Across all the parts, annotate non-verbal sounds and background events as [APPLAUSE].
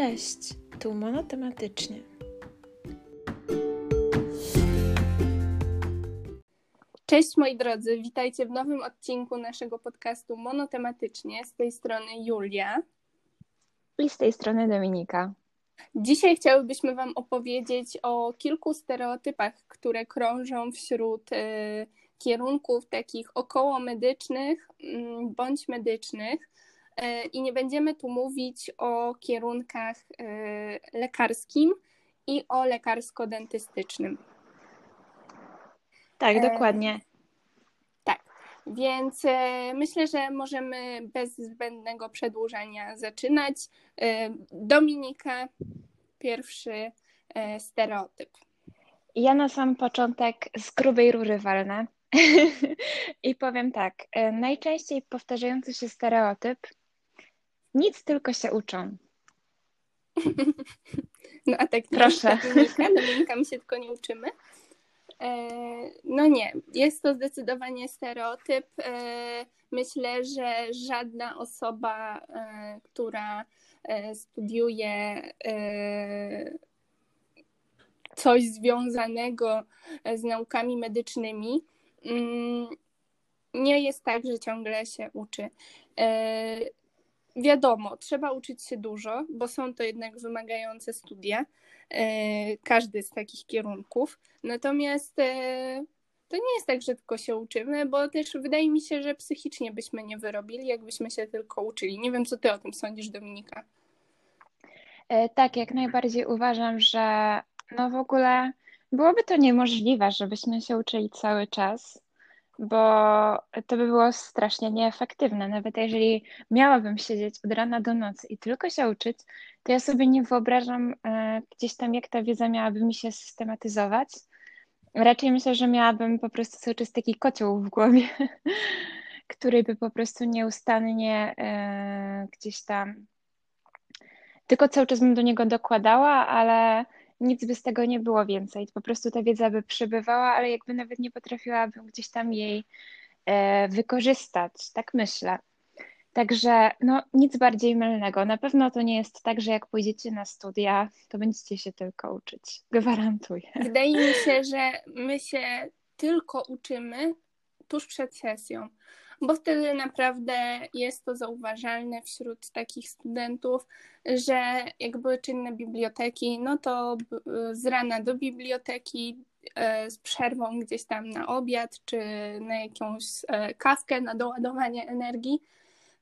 Cześć, tu monotematycznie. Cześć moi drodzy, witajcie w nowym odcinku naszego podcastu Monotematycznie. Z tej strony Julia. I z tej strony Dominika. Dzisiaj chciałybyśmy Wam opowiedzieć o kilku stereotypach, które krążą wśród y, kierunków takich około medycznych y, bądź medycznych. Y, I nie będziemy tu mówić o kierunkach y, lekarskim i o lekarsko-dentystycznym. Tak, e... dokładnie. Tak, więc e, myślę, że możemy bez zbędnego przedłużania zaczynać. E, Dominika, pierwszy e, stereotyp. Ja na sam początek z grubej rury walnę. [LAUGHS] I powiem tak, najczęściej powtarzający się stereotyp nic tylko się uczą. [LAUGHS] No a tak Proszę. Dominika, Dominika, my się tylko nie uczymy. No nie, jest to zdecydowanie stereotyp. Myślę, że żadna osoba, która studiuje coś związanego z naukami medycznymi, mm, nie jest tak, że ciągle się uczy. Wiadomo, trzeba uczyć się dużo, bo są to jednak wymagające studia, każdy z takich kierunków. Natomiast to nie jest tak, że tylko się uczymy, bo też wydaje mi się, że psychicznie byśmy nie wyrobili, jakbyśmy się tylko uczyli. Nie wiem, co ty o tym sądzisz, Dominika. Tak, jak najbardziej uważam, że no w ogóle byłoby to niemożliwe, żebyśmy się uczyli cały czas bo to by było strasznie nieefektywne. Nawet jeżeli miałabym siedzieć od rana do nocy i tylko się uczyć, to ja sobie nie wyobrażam e, gdzieś tam, jak ta wiedza miałaby mi się systematyzować. Raczej myślę, że miałabym po prostu cały czas taki kocioł w głowie, [LAUGHS] który by po prostu nieustannie e, gdzieś tam, tylko cały czas bym do niego dokładała, ale nic by z tego nie było więcej. Po prostu ta wiedza by przebywała, ale jakby nawet nie potrafiłabym gdzieś tam jej e, wykorzystać, tak myślę. Także no, nic bardziej mylnego. Na pewno to nie jest tak, że jak pójdziecie na studia, to będziecie się tylko uczyć. Gwarantuję. Wydaje mi się, że my się tylko uczymy tuż przed sesją bo wtedy naprawdę jest to zauważalne wśród takich studentów, że jak były czynne biblioteki, no to z rana do biblioteki, e, z przerwą gdzieś tam na obiad, czy na jakąś e, kawkę, na doładowanie energii.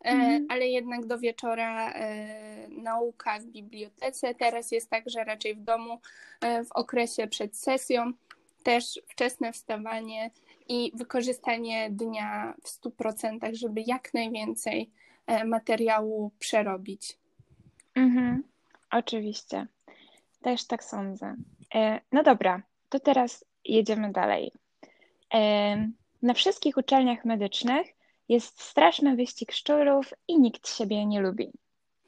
Mm. ale jednak do wieczora nauka w bibliotece. Teraz jest tak, że raczej w domu w okresie przed sesją też wczesne wstawanie i wykorzystanie dnia w 100%, żeby jak najwięcej e, materiału przerobić. Mhm, oczywiście. Też tak sądzę. E, no dobra, to teraz jedziemy dalej. E, na wszystkich uczelniach medycznych jest straszny wyścig szczurów i nikt siebie nie lubi.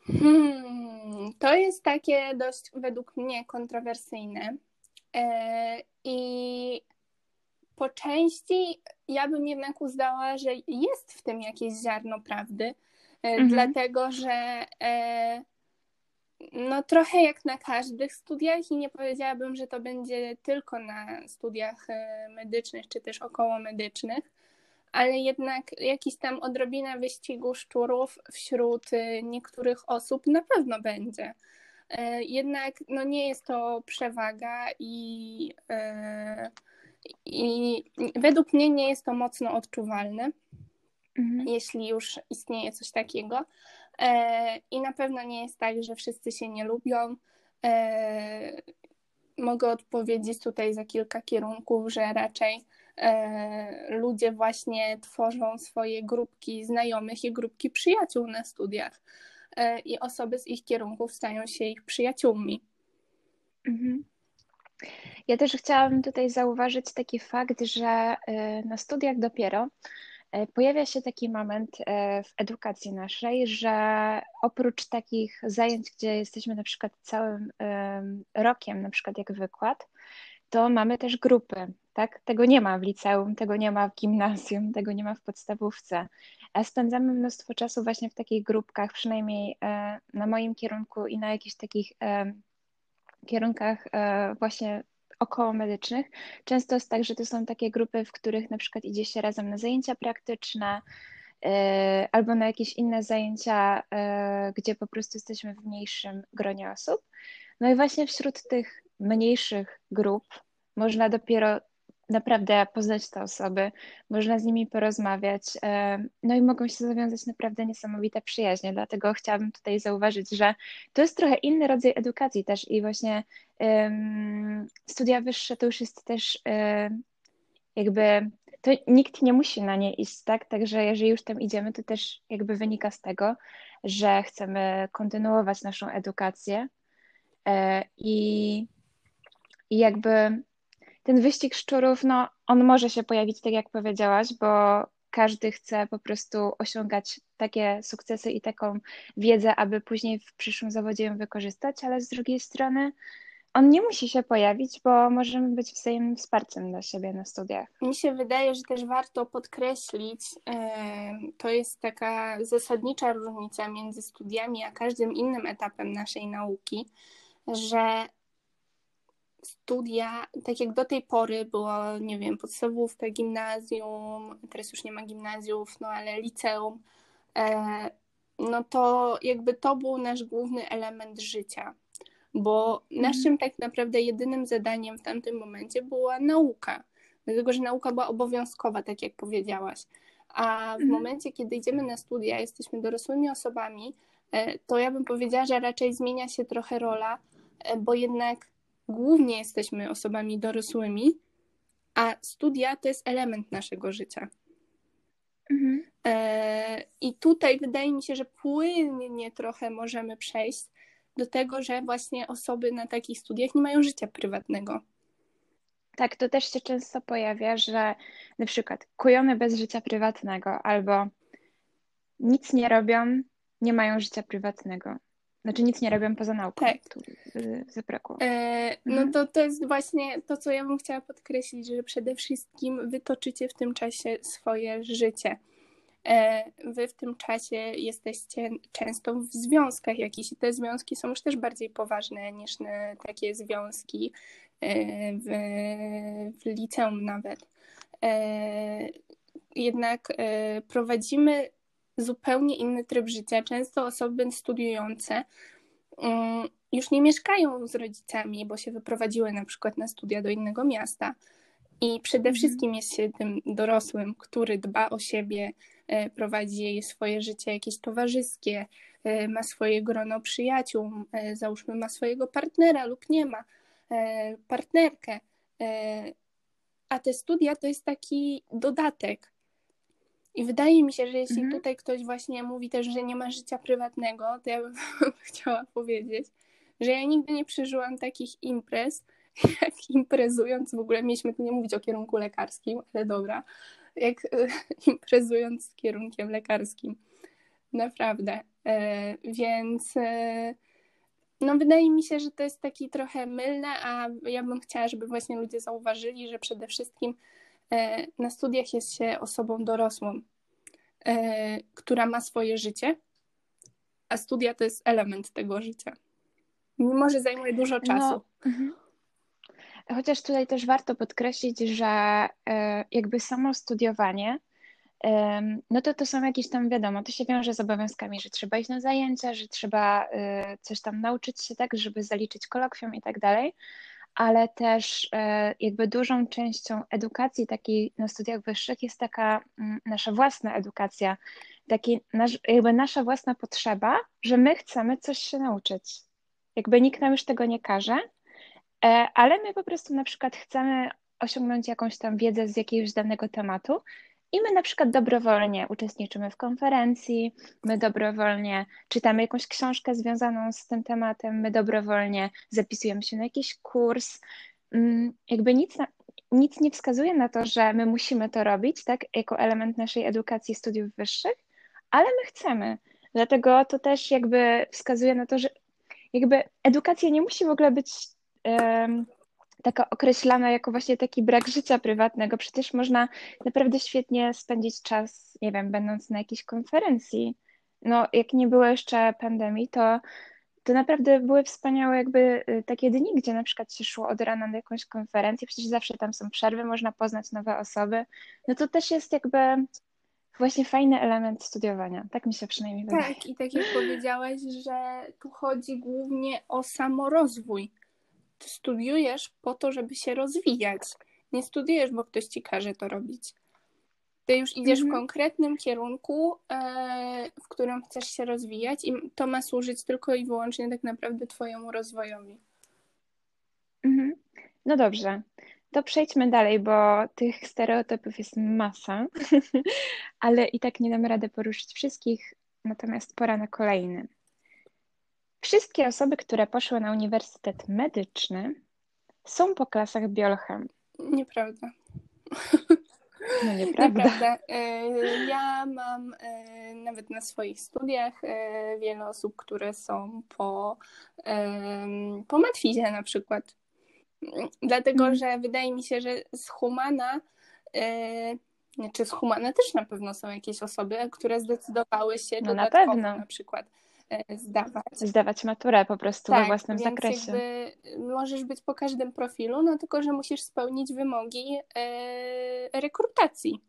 Hmm, to jest takie dość według mnie kontrowersyjne. I po części ja bym jednak uznała, że jest w tym jakieś ziarno prawdy, e, mhm. dlatego że e, no trochę jak na każdych studiach i nie powiedziałabym, że to będzie tylko na studiach e, medycznych czy też około medycznych, ale jednak jakiś tam odrobina wyścigu szczurów wśród niektórych osób na pewno będzie. Jednak no nie jest to przewaga i i według mnie nie jest to mocno odczuwalne, mhm. jeśli już istnieje coś takiego. E, I na pewno nie jest tak, że wszyscy się nie lubią. E, mogę odpowiedzieć tutaj za kilka kierunków, że raczej e, ludzie właśnie tworzą swoje grupki znajomych i grupki przyjaciół na studiach. I osoby z ich kierunków stają się ich przyjaciółmi. Mhm. Ja też chciałabym tutaj zauważyć taki fakt, że y, na studiach dopiero y, pojawia się taki moment y, w edukacji naszej, że oprócz takich zajęć, gdzie jesteśmy na przykład całym rokiem, na przykład jak wykład, to mamy też grupy. tak? Tego nie ma w liceum, tego nie ma w gimnazjum, tego nie ma w podstawówce. A spędzamy mnóstwo czasu właśnie w takich grupkach, przynajmniej na moim kierunku i na jakichś takich kierunkach e, właśnie około medycznych. Często jest tak, że to są takie grupy, w których na przykład idzie się razem na zajęcia praktyczne, albo na jakieś inne zajęcia, gdzie po prostu jesteśmy w mniejszym gronie osób. No i właśnie wśród tych mniejszych grup można dopiero naprawdę poznać te osoby, można z nimi porozmawiać, e, no i mogą się zawiązać naprawdę niesamowite przyjaźnie. Dlatego chciałabym tutaj zauważyć, że to jest trochę inny rodzaj edukacji też i właśnie um, studia wyższe to już jest też um, jakby to nikt nie musi na nie iść, tak? Także jeżeli już tam idziemy, to też jakby wynika z tego, że chcemy kontynuować naszą edukację e, i, i jakby ten wyścig szczurów, no on może się pojawić, tak jak powiedziałaś, bo każdy chce po prostu osiągać takie sukcesy i taką wiedzę, aby później w przyszłym zawodzie ją wykorzystać, ale z drugiej strony on nie musi się pojawić, bo możemy być wzajemnym wsparciem dla siebie na studiach. Mi się wydaje, że też warto podkreślić, to jest taka zasadnicza różnica między studiami a każdym innym etapem naszej nauki, że studia, tak jak do tej pory było, nie wiem, podstawówka, gimnazjum, teraz już nie ma gimnazjów, no ale liceum, e, no to jakby to był nasz główny element życia, bo mhm. naszym tak naprawdę jedynym zadaniem w tamtym momencie była nauka, dlatego że nauka była obowiązkowa, tak jak powiedziałaś. A w mhm. momencie, kiedy idziemy na studia, jesteśmy dorosłymi osobami, e, to ja bym powiedziała, że raczej zmienia się trochę rola, e, bo jednak głównie jesteśmy osobami dorosłymi, a studia to jest element naszego życia. Mhm. E, I tutaj wydaje mi się, że płynnie trochę możemy przejść do tego, że właśnie osoby na takich studiach nie mają życia prywatnego. Tak, to też się często pojawia, że na przykład kujony bez życia prywatnego albo nic nie robią, nie mają życia prywatnego. Znaczy nic nie robią poza nauką. Tak. Tu zabrakło. E, no mhm. to to jest właśnie to, co ja bym chciała podkreślić, że przede wszystkim wytoczycie w tym czasie swoje życie. E, wy w tym czasie jesteście często w związkach jakichś i te związki są już też bardziej poważne niż takie związki e, w, w liceum nawet. E, jednak e, prowadzimy zupełnie inny tryb życia. Często osoby studiujące mm, już nie mieszkają z rodzicami, bo się wyprowadziły na przykład na studia do innego miasta. I przede mhm. wszystkim jest się tym dorosłym, który dba o siebie, e, prowadzi swoje życie jakieś towarzyskie, e, ma swoje grono przyjaciół, e, załóżmy ma swojego partnera lub nie ma partnerkę. A te studia to jest taki dodatek. I wydaje mi się, że jeśli mhm. tutaj ktoś właśnie mówi też, że nie ma życia prywatnego, to ja bym [LAUGHS] chciała powiedzieć, że ja nigdy nie przeżyłam takich imprez, [LAUGHS] jak imprezując, w ogóle mieliśmy tu nie mówić o kierunku lekarskim, ale dobra, jak [LAUGHS] imprezując z kierunkiem lekarskim. Naprawdę. E, więc e, no wydaje mi się, że to jest taki trochę mylne, a ja bym chciała, żeby właśnie ludzie zauważyli, że przede wszystkim na studiach jest się osobą dorosłą, e, która ma swoje życie, a studia to jest element tego życia. Mimo, że zajmuje dużo no, czasu. No, Chociaż tutaj też warto podkreślić, że e, jakby samo studiowanie, no to to są jakieś tam, wiadomo, to się wiąże z obowiązkami, że trzeba iść na zajęcia, że trzeba coś tam nauczyć się tak, żeby zaliczyć kolokwium i tak dalej, ale też e, jakby dużą częścią edukacji takiej na studiach wyższych jest taka mm, nasza własna edukacja, taki nasz, jakby nasza własna potrzeba, że my chcemy coś się nauczyć. Jakby nikt nam już tego nie każe, e, ale my po prostu na przykład chcemy osiągnąć jakąś tam wiedzę z jakiegoś danego tematu i my na przykład dobrowolnie uczestniczymy w konferencji, my dobrowolnie czytamy jakąś książkę związaną z tym tematem, my dobrowolnie zapisujemy się na jakiś kurs. Mm, jakby nic, na, nic nie wskazuje na to, że my musimy to robić, tak, jako element naszej edukacji studiów wyższych, ale my chcemy. Dlatego to też jakby wskazuje na to, że jakby edukacja nie musi w ogóle być taka określana jako właśnie taki brak życia prywatnego. Przecież można naprawdę świetnie spędzić czas, nie wiem, będąc na jakiejś konferencji. No, jak nie było jeszcze pandemii, to, to naprawdę były wspaniałe jakby y, takie dni, gdzie na przykład się szło od rana na jakąś konferencję, przecież zawsze tam są przerwy, można poznać nowe osoby. No to też jest jakby właśnie fajny element studiowania. Tak mi się przynajmniej wydaje. Tak, i tak jak powiedziałaś, że tu chodzi głównie o samorozwój. Ty studiujesz po to, żeby się rozwijać. Nie studiujesz, bo ktoś ci każe to robić. Ty już idziesz w Mhm. konkretnym kierunku, e, w którym chcesz się rozwijać, i to ma służyć tylko i wyłącznie tak naprawdę Twojemu rozwojowi. Mhm. No dobrze, to przejdźmy dalej, bo tych stereotypów jest masa, [LAUGHS] ale i tak nie damy rady poruszyć wszystkich, natomiast pora na kolejny. Wszystkie osoby, które poszły na Uniwersytet Medyczny, są po klasach biolchem. Nieprawda. No [LAUGHS] nieprawda. Nieprawda. E, Ja mam e, nawet na swoich studiach e, wiele osób, które są po, po matwizie na przykład. Dlatego, Mm. że wydaje mi się, że z Humana, czy z Humana też na pewno są jakieś osoby, które zdecydowały się No na pewno. na przykład zdawać. Zdawać maturę po prostu we Tak, własnym więc zakresie. jakby możesz być po każdym profilu, no tylko, że musisz spełnić wymogi e, rekrutacji.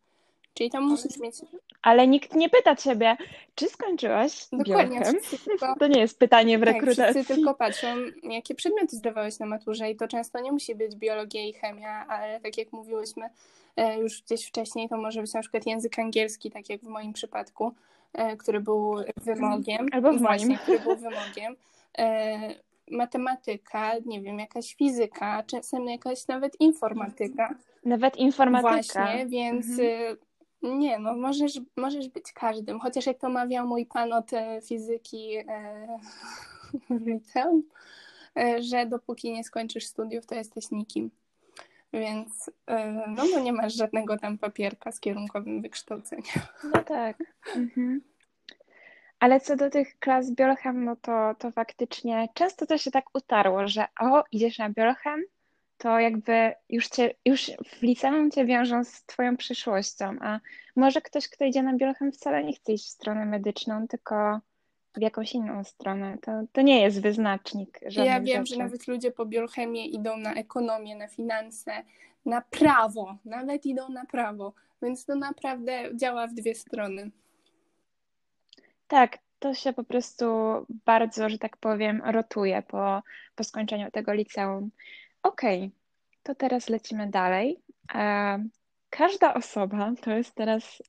Czyli tam musisz mieć Ale nikt nie pyta ciebie, czy skończyłaś dokładnie, tylko, To nie jest pytanie w tak, rekrutacji. wszyscy tylko patrzą, jakie przedmioty zdawałeś na maturze i to często nie musi być biologia i chemia, ale tak jak mówiłyśmy e, już gdzieś wcześniej, to może być na przykład język angielski, tak jak w moim przypadku, e, który był wymogiem. Albo w Właśnie, moim. który był wymogiem. E, matematyka, nie wiem, jakaś fizyka, czasem jakaś nawet informatyka. Nawet informatyka. Właśnie, więc Mhm. y, nie, no możesz, możesz być każdym. Chociaż jak to mawiał mój pan od e, fizyki e, [LAUGHS] w liceum, e, że dopóki nie skończysz studiów, to jesteś nikim. Więc e, no nie masz żadnego tam papierka z kierunkowym wykształceniem. [LAUGHS] No tak. Mhm. Ale co do tych klas biolchem, no to, to faktycznie często to się tak utarło, że o, idziesz na biolchem, to jakby już cię, już w liceum cię wiążą z twoją przyszłością, a może ktoś, kto idzie na biolchem wcale nie chce iść w stronę medyczną, tylko w jakąś inną stronę. To, to nie jest wyznacznik Ja wiem, rzeczy. że nawet ludzie po biochemię idą na ekonomię, na finanse, na prawo, nawet idą na prawo, więc to naprawdę działa w dwie strony. Tak, to się po prostu bardzo, że tak powiem, rotuje po, po skończeniu tego liceum. Okej, to teraz lecimy dalej. E, Każda osoba, to jest teraz,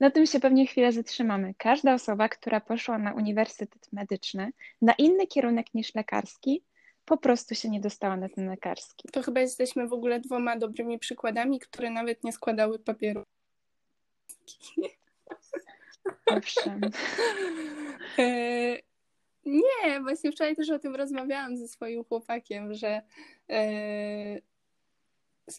na tym się pewnie chwilę zatrzymamy. Każda osoba, która poszła na Uniwersytet Medyczny, na inny kierunek niż lekarski, po prostu się nie dostała na ten lekarski. To chyba jesteśmy w ogóle dwoma dobrymi przykładami, które nawet nie składały papieru. Owszem. [LAUGHS] E, Nie, właśnie wczoraj też o tym rozmawiałam ze swoim chłopakiem, że e,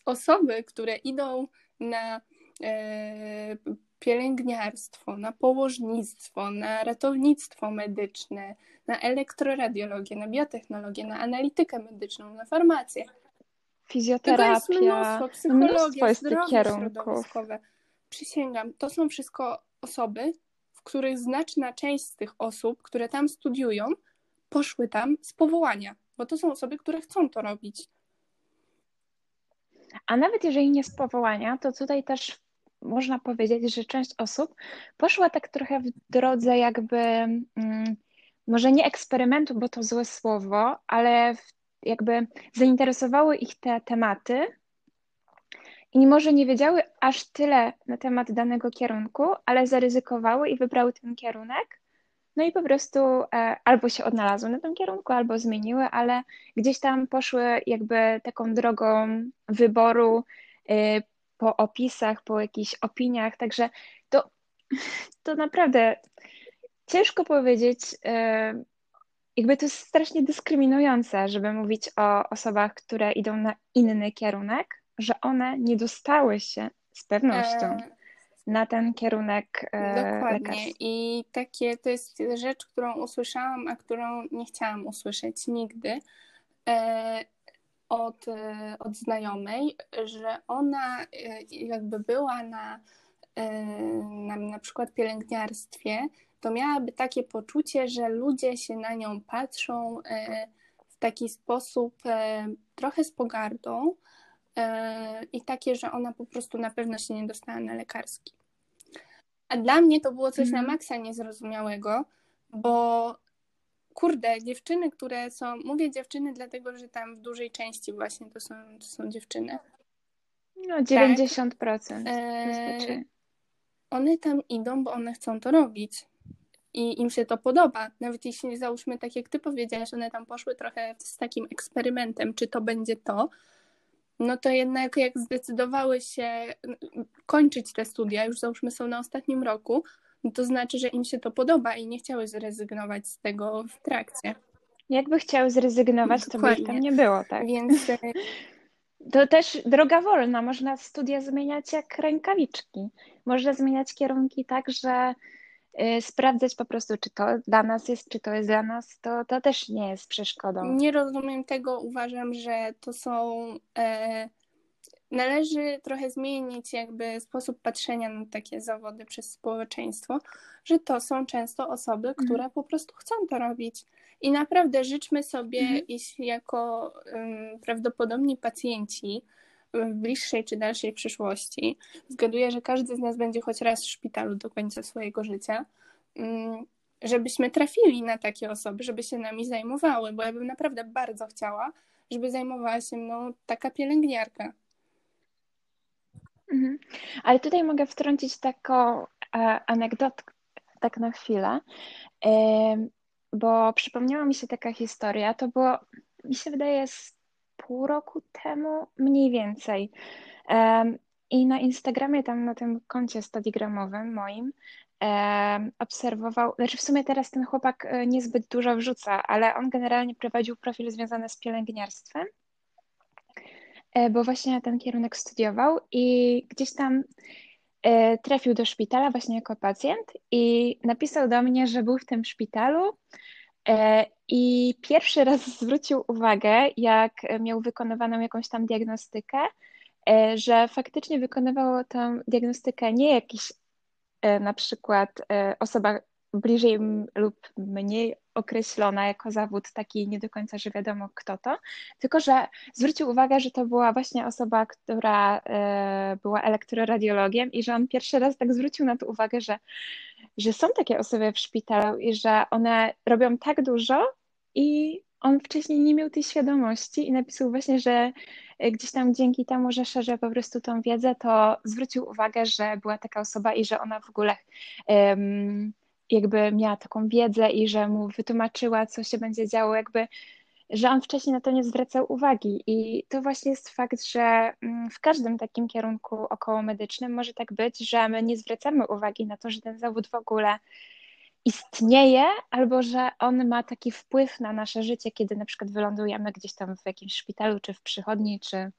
osoby, które idą na e, pielęgniarstwo, na położnictwo, na ratownictwo medyczne, na elektroradiologię, na biotechnologię, na analitykę medyczną, na farmację. Tego jest Fizjoterapia, mnóstwo, psychologia, mnóstwo zdrowie środowiskowe. Przysięgam, to są wszystko osoby, w których znaczna część z tych osób, które tam studiują, poszły tam z powołania, bo to są osoby, które chcą to robić. A nawet jeżeli nie z powołania, to tutaj też można powiedzieć, że część osób poszła tak trochę w drodze jakby, mm, może nie eksperymentu, bo to złe słowo, ale jakby zainteresowały ich te tematy i może nie wiedziały aż tyle na temat danego kierunku, ale zaryzykowały i wybrały ten kierunek. No i po prostu e, albo się odnalazły na tym kierunku, albo zmieniły, ale gdzieś tam poszły jakby taką drogą wyboru y, po opisach, po jakichś opiniach, także to, [LAUGHS] to naprawdę ciężko powiedzieć, y, jakby to jest strasznie dyskryminujące, żeby mówić o osobach, które idą na inny kierunek, że one nie dostały się z pewnością E, na ten kierunek e, Dokładnie. I takie to jest rzecz, którą usłyszałam, a którą nie chciałam usłyszeć nigdy. E, od, od znajomej, że ona jakby była na, na na przykład pielęgniarstwie, to miałaby takie poczucie, że ludzie się na nią patrzą w taki sposób trochę z pogardą i takie, że ona po prostu na pewno się nie dostała na lekarski. A dla mnie to było coś mhm. na maksa niezrozumiałego, bo kurde, dziewczyny, które są, mówię dziewczyny, dlatego że tam w dużej części właśnie to są, to są dziewczyny. No, 90%. Tak. E, one tam idą, bo one chcą to robić. I im się to podoba. Nawet jeśli załóżmy, tak jak ty powiedziałaś, one tam poszły trochę z takim eksperymentem, czy to będzie to, no to jednak jak zdecydowały się kończyć te studia, już załóżmy są na ostatnim roku, no to znaczy, że im się to podoba i nie chciały zrezygnować z tego w trakcie. Jakby chciały zrezygnować, to by tam nie było, tak? Więc e, [LAUGHS] to też droga wolna. Można studia zmieniać jak rękawiczki. Można zmieniać kierunki tak, że y, sprawdzać po prostu, czy to dla nas jest, czy to jest dla nas, to, to też nie jest przeszkodą. Nie rozumiem tego. Uważam, że to są e, należy trochę zmienić jakby sposób patrzenia na takie zawody przez społeczeństwo, że to są często osoby, mhm. które po prostu chcą to robić. I naprawdę życzmy sobie, mhm. jeśli jako um, prawdopodobni pacjenci w bliższej czy dalszej przyszłości, zgaduję, że każdy z nas będzie choć raz w szpitalu do końca swojego życia, żebyśmy trafili na takie osoby, żeby się nami zajmowały, bo ja bym naprawdę bardzo chciała, żeby zajmowała się mną taka pielęgniarka. Mhm. Ale tutaj mogę wtrącić taką e, anegdotkę, tak na chwilę, e, bo przypomniała mi się taka historia. To było, mi się wydaje, z pół roku temu, mniej więcej. E, I na Instagramie, tam na tym koncie stadigramowym moim, obserwował, znaczy w sumie teraz ten chłopak niezbyt dużo wrzuca, ale on generalnie prowadził profil związany z pielęgniarstwem E, bo właśnie na ten kierunek studiował i gdzieś tam e, trafił do szpitala właśnie jako pacjent i napisał do mnie, że był w tym szpitalu e, i pierwszy raz [LAUGHS] zwrócił uwagę, jak miał wykonywaną jakąś tam diagnostykę, że faktycznie wykonywało tę diagnostykę nie jakiś na przykład osoba bliżej lub mniej określona jako zawód taki nie do końca, że wiadomo kto to, tylko że zwrócił uwagę, że to była właśnie osoba, która e, była elektroradiologiem i że on pierwszy raz tak zwrócił na to uwagę, że, że są takie osoby w szpitalu i że one robią tak dużo i on wcześniej nie miał tej świadomości i napisał właśnie, że gdzieś tam dzięki temu, że szerzy po prostu tą wiedzę, to zwrócił uwagę, że była taka osoba i że ona w ogóle jakby miała taką wiedzę i że mu wytłumaczyła, co się będzie działo, jakby, że on wcześniej na to nie zwracał uwagi. I to właśnie jest fakt, że mm, w każdym takim kierunku około medycznym może tak być, że my nie zwracamy uwagi na to, że ten zawód w ogóle istnieje, albo że on ma taki wpływ na nasze życie, kiedy na przykład wylądujemy gdzieś tam w jakimś szpitalu, czy w przychodni, czy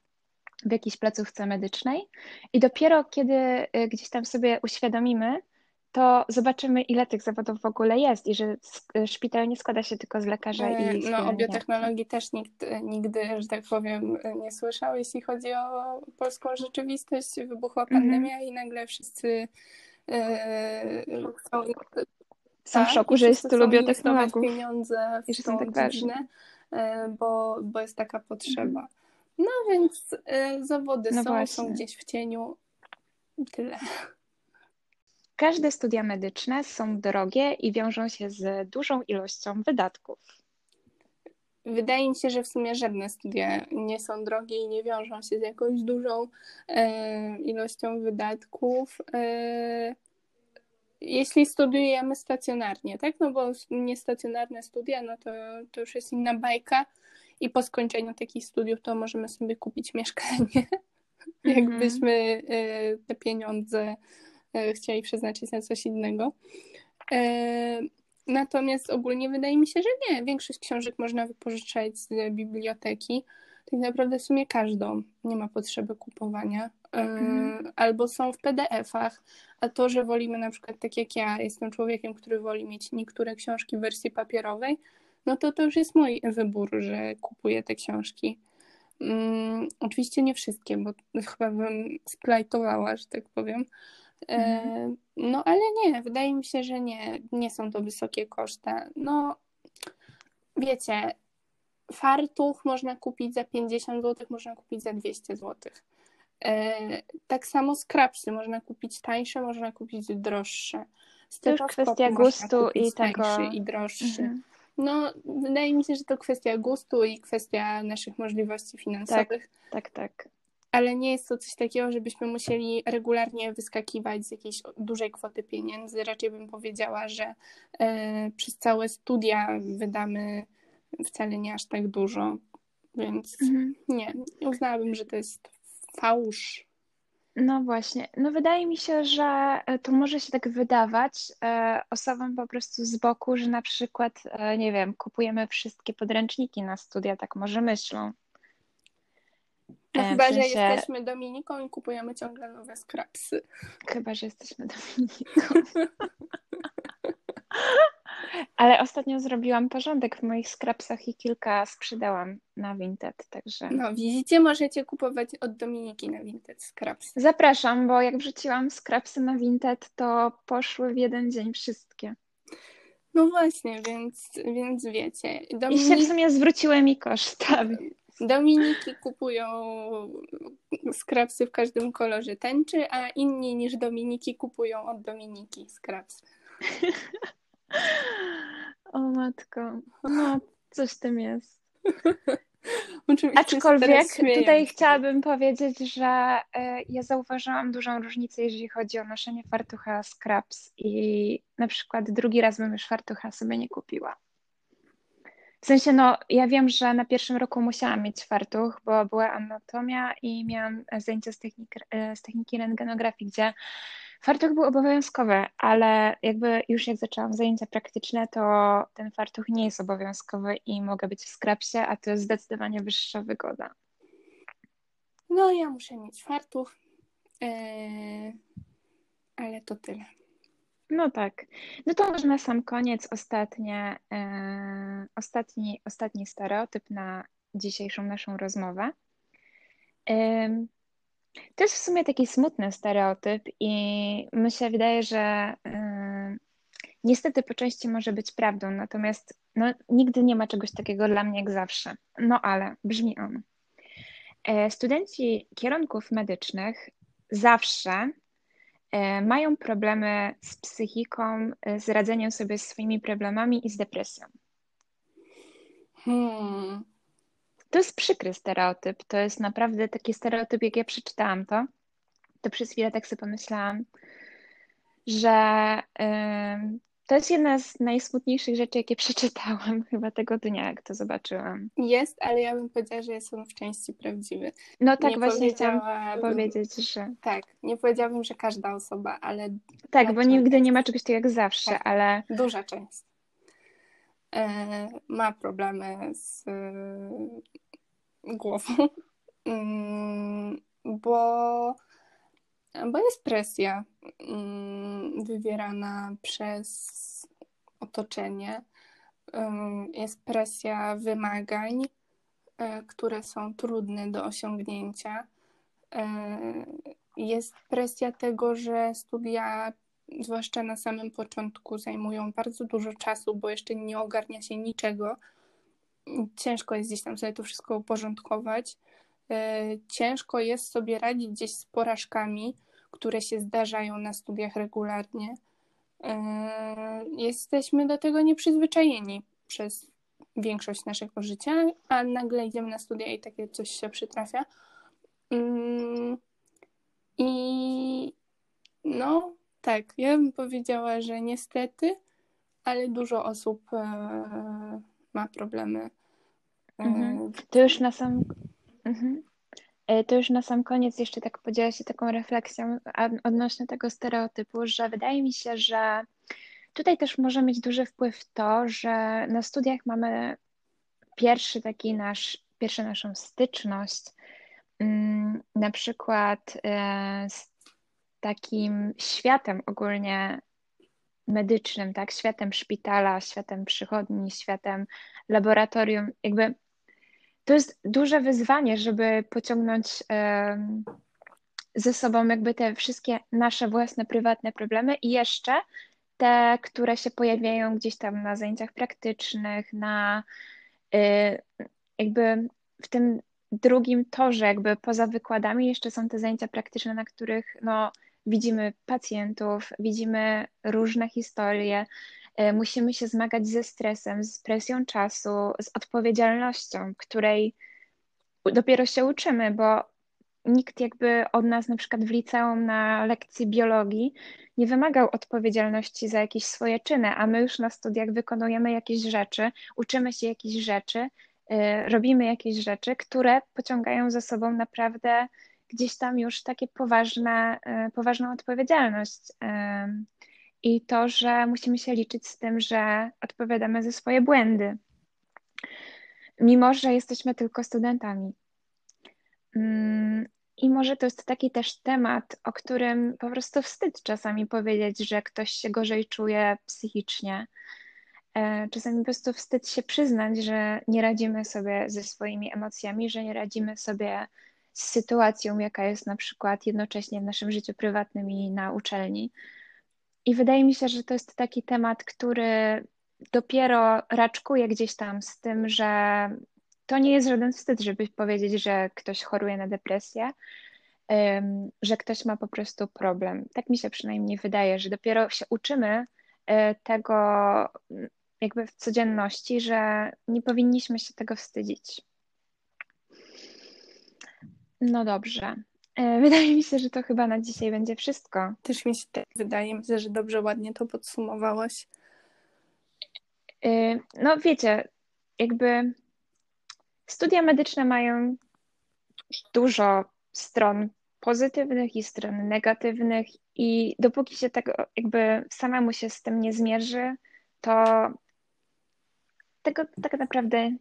w jakiejś placówce medycznej. I dopiero kiedy y, gdzieś tam sobie uświadomimy, to zobaczymy, ile tych zawodów w ogóle jest i że szpital nie składa się tylko z lekarza i z No, o biotechnologii też nikt nigdy, że tak powiem, nie słyszał, jeśli chodzi o polską rzeczywistość. Wybuchła mhm. pandemia mm -hmm. i nagle wszyscy yy. Są tak, w szoku, że jest tylu biotechnologów. pieniądze w I że są tak ważne. E, bo, bo jest taka potrzeba. -hmm. No więc y, zawody no są, właśnie. są gdzieś w cieniu. Tyle. Każde studia medyczne są drogie i wiążą się z dużą ilością wydatków. Wydaje mi się, że w sumie żadne studia nie są drogie i nie wiążą się z jakąś dużą e, ilością wydatków. E, jeśli studiujemy stacjonarnie, tak? No bo niestacjonarne studia, no to, to już jest inna bajka i po skończeniu takich studiów to możemy sobie kupić mieszkanie, [LAUGHS] mm -hmm. jakbyśmy e, te pieniądze chcieli przeznaczyć na coś innego. E, natomiast ogólnie wydaje mi się, że nie. Większość książek można wypożyczać z biblioteki. Tak naprawdę w sumie każdą. Nie ma potrzeby kupowania. Mm. Albo są w PDF-ach. A to, że wolimy na przykład, tak jak ja, jestem człowiekiem, który woli mieć niektóre książki w wersji papierowej, no to to już jest mój wybór, że kupuję te książki. Um, oczywiście nie wszystkie, bo chyba bym splajtowała, że tak powiem. E, mhm. no ale nie, wydaje mi się, że nie, nie są to wysokie koszty. No wiecie, fartuch można kupić za 50 zł, można kupić za 200 zł. E, tak samo skrapsy można kupić tańsze, można kupić droższe. To już kwestia gustu i tego. i droższy. Mhm. No, wydaje mi się, że to kwestia gustu i kwestia naszych możliwości finansowych. Tak, tak, tak. Ale nie jest to coś takiego, żebyśmy musieli regularnie wyskakiwać z jakiejś dużej kwoty pieniędzy. Raczej bym powiedziała, że e, przez całe studia wydamy wcale nie aż tak dużo. Więc mhm. nie, uznałabym, że to jest fałsz. No właśnie. No wydaje mi się, że e, to może się tak wydawać e, osobom po prostu z boku, że na przykład, nie wiem, kupujemy wszystkie podręczniki na studia, tak może myślą. No chyba, sensie... że jesteśmy Dominiką i kupujemy ciągle nowe skrapsy. Chyba, że jesteśmy [LAUGHS] Dominiką. Ale ostatnio zrobiłam porządek w moich skrapsach i kilka sprzedałam na Vinted, także... No widzicie, możecie kupować od Dominiki na Vinted scraps. Zapraszam, bo jak wrzuciłam skrapsy na Vinted, to poszły w jeden dzień wszystkie. No właśnie, więc, więc wiecie. Dominik... I się w sumie zwróciły mi kosztami. Dominiki kupują skrapsy w każdym kolorze tęczy, a inni niż Dominiki kupują od Dominiki skrapsy. [LAUGHS] O matko, no coś w tym jest. [LAUGHS] Oczywiście Aczkolwiek tutaj chciałabym powiedzieć, że e, ja zauważyłam dużą różnicę, jeżeli chodzi o noszenie fartucha scraps i na przykład drugi raz bym już fartucha sobie nie kupiła. W sensie, no, ja wiem, że na pierwszym roku musiałam mieć fartuch, bo była anatomia i miałam zajęcia z techniki, e, z techniki rentgenografii, gdzie Fartuch był obowiązkowy, ale jakby już jak zaczęłam zajęcia praktyczne, to ten fartuch nie jest obowiązkowy i mogę być w skrapsie, a to jest zdecydowanie wyższa wygoda. No, ja muszę mieć fartuch, yy, ale to tyle. No tak. No to może na sam koniec ostatnie, yy, ostatni, ostatni stereotyp na dzisiejszą naszą rozmowę. To jest w sumie taki smutny stereotyp i mi się wydaje, że yy, niestety po części może być prawdą, natomiast no, nigdy nie ma czegoś takiego dla mnie jak zawsze. No ale brzmi on. E, studenci kierunków medycznych zawsze e, mają problemy z psychiką, e, z radzeniem sobie z swoimi problemami i z depresją. Hmm. To jest przykry stereotyp. To jest naprawdę taki stereotyp, jak ja przeczytałam to, to przez chwilę tak sobie pomyślałam, że to jest jedna z najsmutniejszych rzeczy, jakie [LAUGHS] przeczytałam chyba tego dnia, jak to zobaczyłam. Jest, ale ja bym powiedziała, że jest on w części prawdziwy. No tak, nie właśnie chciałam powiedzieć, że... Tak, nie powiedziałabym, że każda osoba, ale... Tak, bo nigdy nie ma czegoś takiego jak zawsze, tak, ale... Duża część. E, ma problemy z głową, mm, bo, bo jest presja mm, wywierana przez otoczenie. Jest presja wymagań, e, które są trudne do osiągnięcia. E, jest presja tego, że studia zwłaszcza na samym początku, zajmują bardzo dużo czasu, bo jeszcze nie ogarnia się niczego. Ciężko jest gdzieś tam sobie to wszystko uporządkować. E, ciężko jest sobie radzić gdzieś z porażkami, które się zdarzają na studiach regularnie. E, jesteśmy do tego nieprzyzwyczajeni przez większość naszego życia, a nagle idziemy na studia i takie coś się przytrafia. Mm, I no, tak, ja bym powiedziała, że niestety, ale dużo osób e, ma problemy. E, mhm. To już na sam. Mhm. E, to już na sam koniec jeszcze tak podzielę się taką refleksją odnośnie tego stereotypu, że wydaje mi się, że tutaj też może mieć duży wpływ to, że na studiach mamy pierwszy taki nasz, pierwszą naszą styczność, mm, na przykład z takim światem ogólnie medycznym, tak? Światem szpitala, światem przychodni, światem laboratorium. Jakby to jest duże wyzwanie, żeby pociągnąć ze sobą jakby te wszystkie nasze własne, prywatne problemy i jeszcze te, które się pojawiają gdzieś tam na zajęciach praktycznych, na y, jakby w tym drugim torze, jakby poza wykładami, jeszcze są te zajęcia praktyczne, na których no, widzimy pacjentów, widzimy różne historie, musimy się zmagać ze stresem, z presją czasu, z odpowiedzialnością, której dopiero się uczymy, bo nikt jakby od nas na przykład w liceum na lekcji biologii nie wymagał odpowiedzialności za jakieś swoje czyny, a my już na studiach wykonujemy jakieś rzeczy, uczymy się jakichś rzeczy, y, robimy jakieś rzeczy, które pociągają za sobą naprawdę gdzieś tam już takie poważne, y, poważną odpowiedzialność. I to, że musimy się liczyć z tym, że odpowiadamy za swoje błędy, mimo że jesteśmy tylko studentami. Mm, I może to jest taki też temat, o którym po prostu wstyd czasami powiedzieć, że ktoś się gorzej czuje psychicznie. E, czasami po prostu wstyd się przyznać, że nie radzimy sobie ze swoimi emocjami, że nie radzimy sobie z sytuacją, jaka jest na przykład jednocześnie w naszym życiu prywatnym i na uczelni. I wydaje mi się, że to jest taki temat, który dopiero raczkuje gdzieś tam z tym, że to nie jest żaden wstyd, żeby powiedzieć, że ktoś choruje na depresję, że ktoś ma po prostu problem. Tak mi się przynajmniej wydaje, że dopiero się uczymy e, tego jakby w codzienności, że nie powinniśmy się tego wstydzić. No dobrze. E, [LAUGHS] wydaje mi się, że to chyba na dzisiaj będzie wszystko. Też mi się tak wydaje, myślę, że dobrze, ładnie to podsumowałaś. E, no wiecie, jakby Studia medyczne mają dużo stron pozytywnych i stron negatywnych, i dopóki się tego jakby samemu się z tym nie zmierzy, to tego tak naprawdę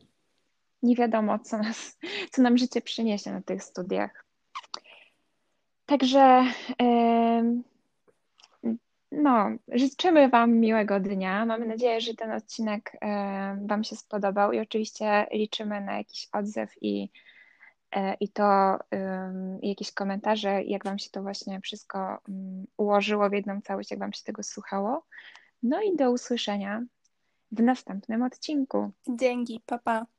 nie wiadomo, co, nas, co nam życie przyniesie na tych studiach. Także no, życzymy Wam miłego dnia. Mamy nadzieję, że ten odcinek Wam się spodobał i oczywiście liczymy na jakiś odzew i, e, i to i jakieś komentarze, jak Wam się to właśnie wszystko mm, ułożyło w jedną całość, jak Wam się tego słuchało. No i do usłyszenia w następnym odcinku. Dzięki, papa. Pa.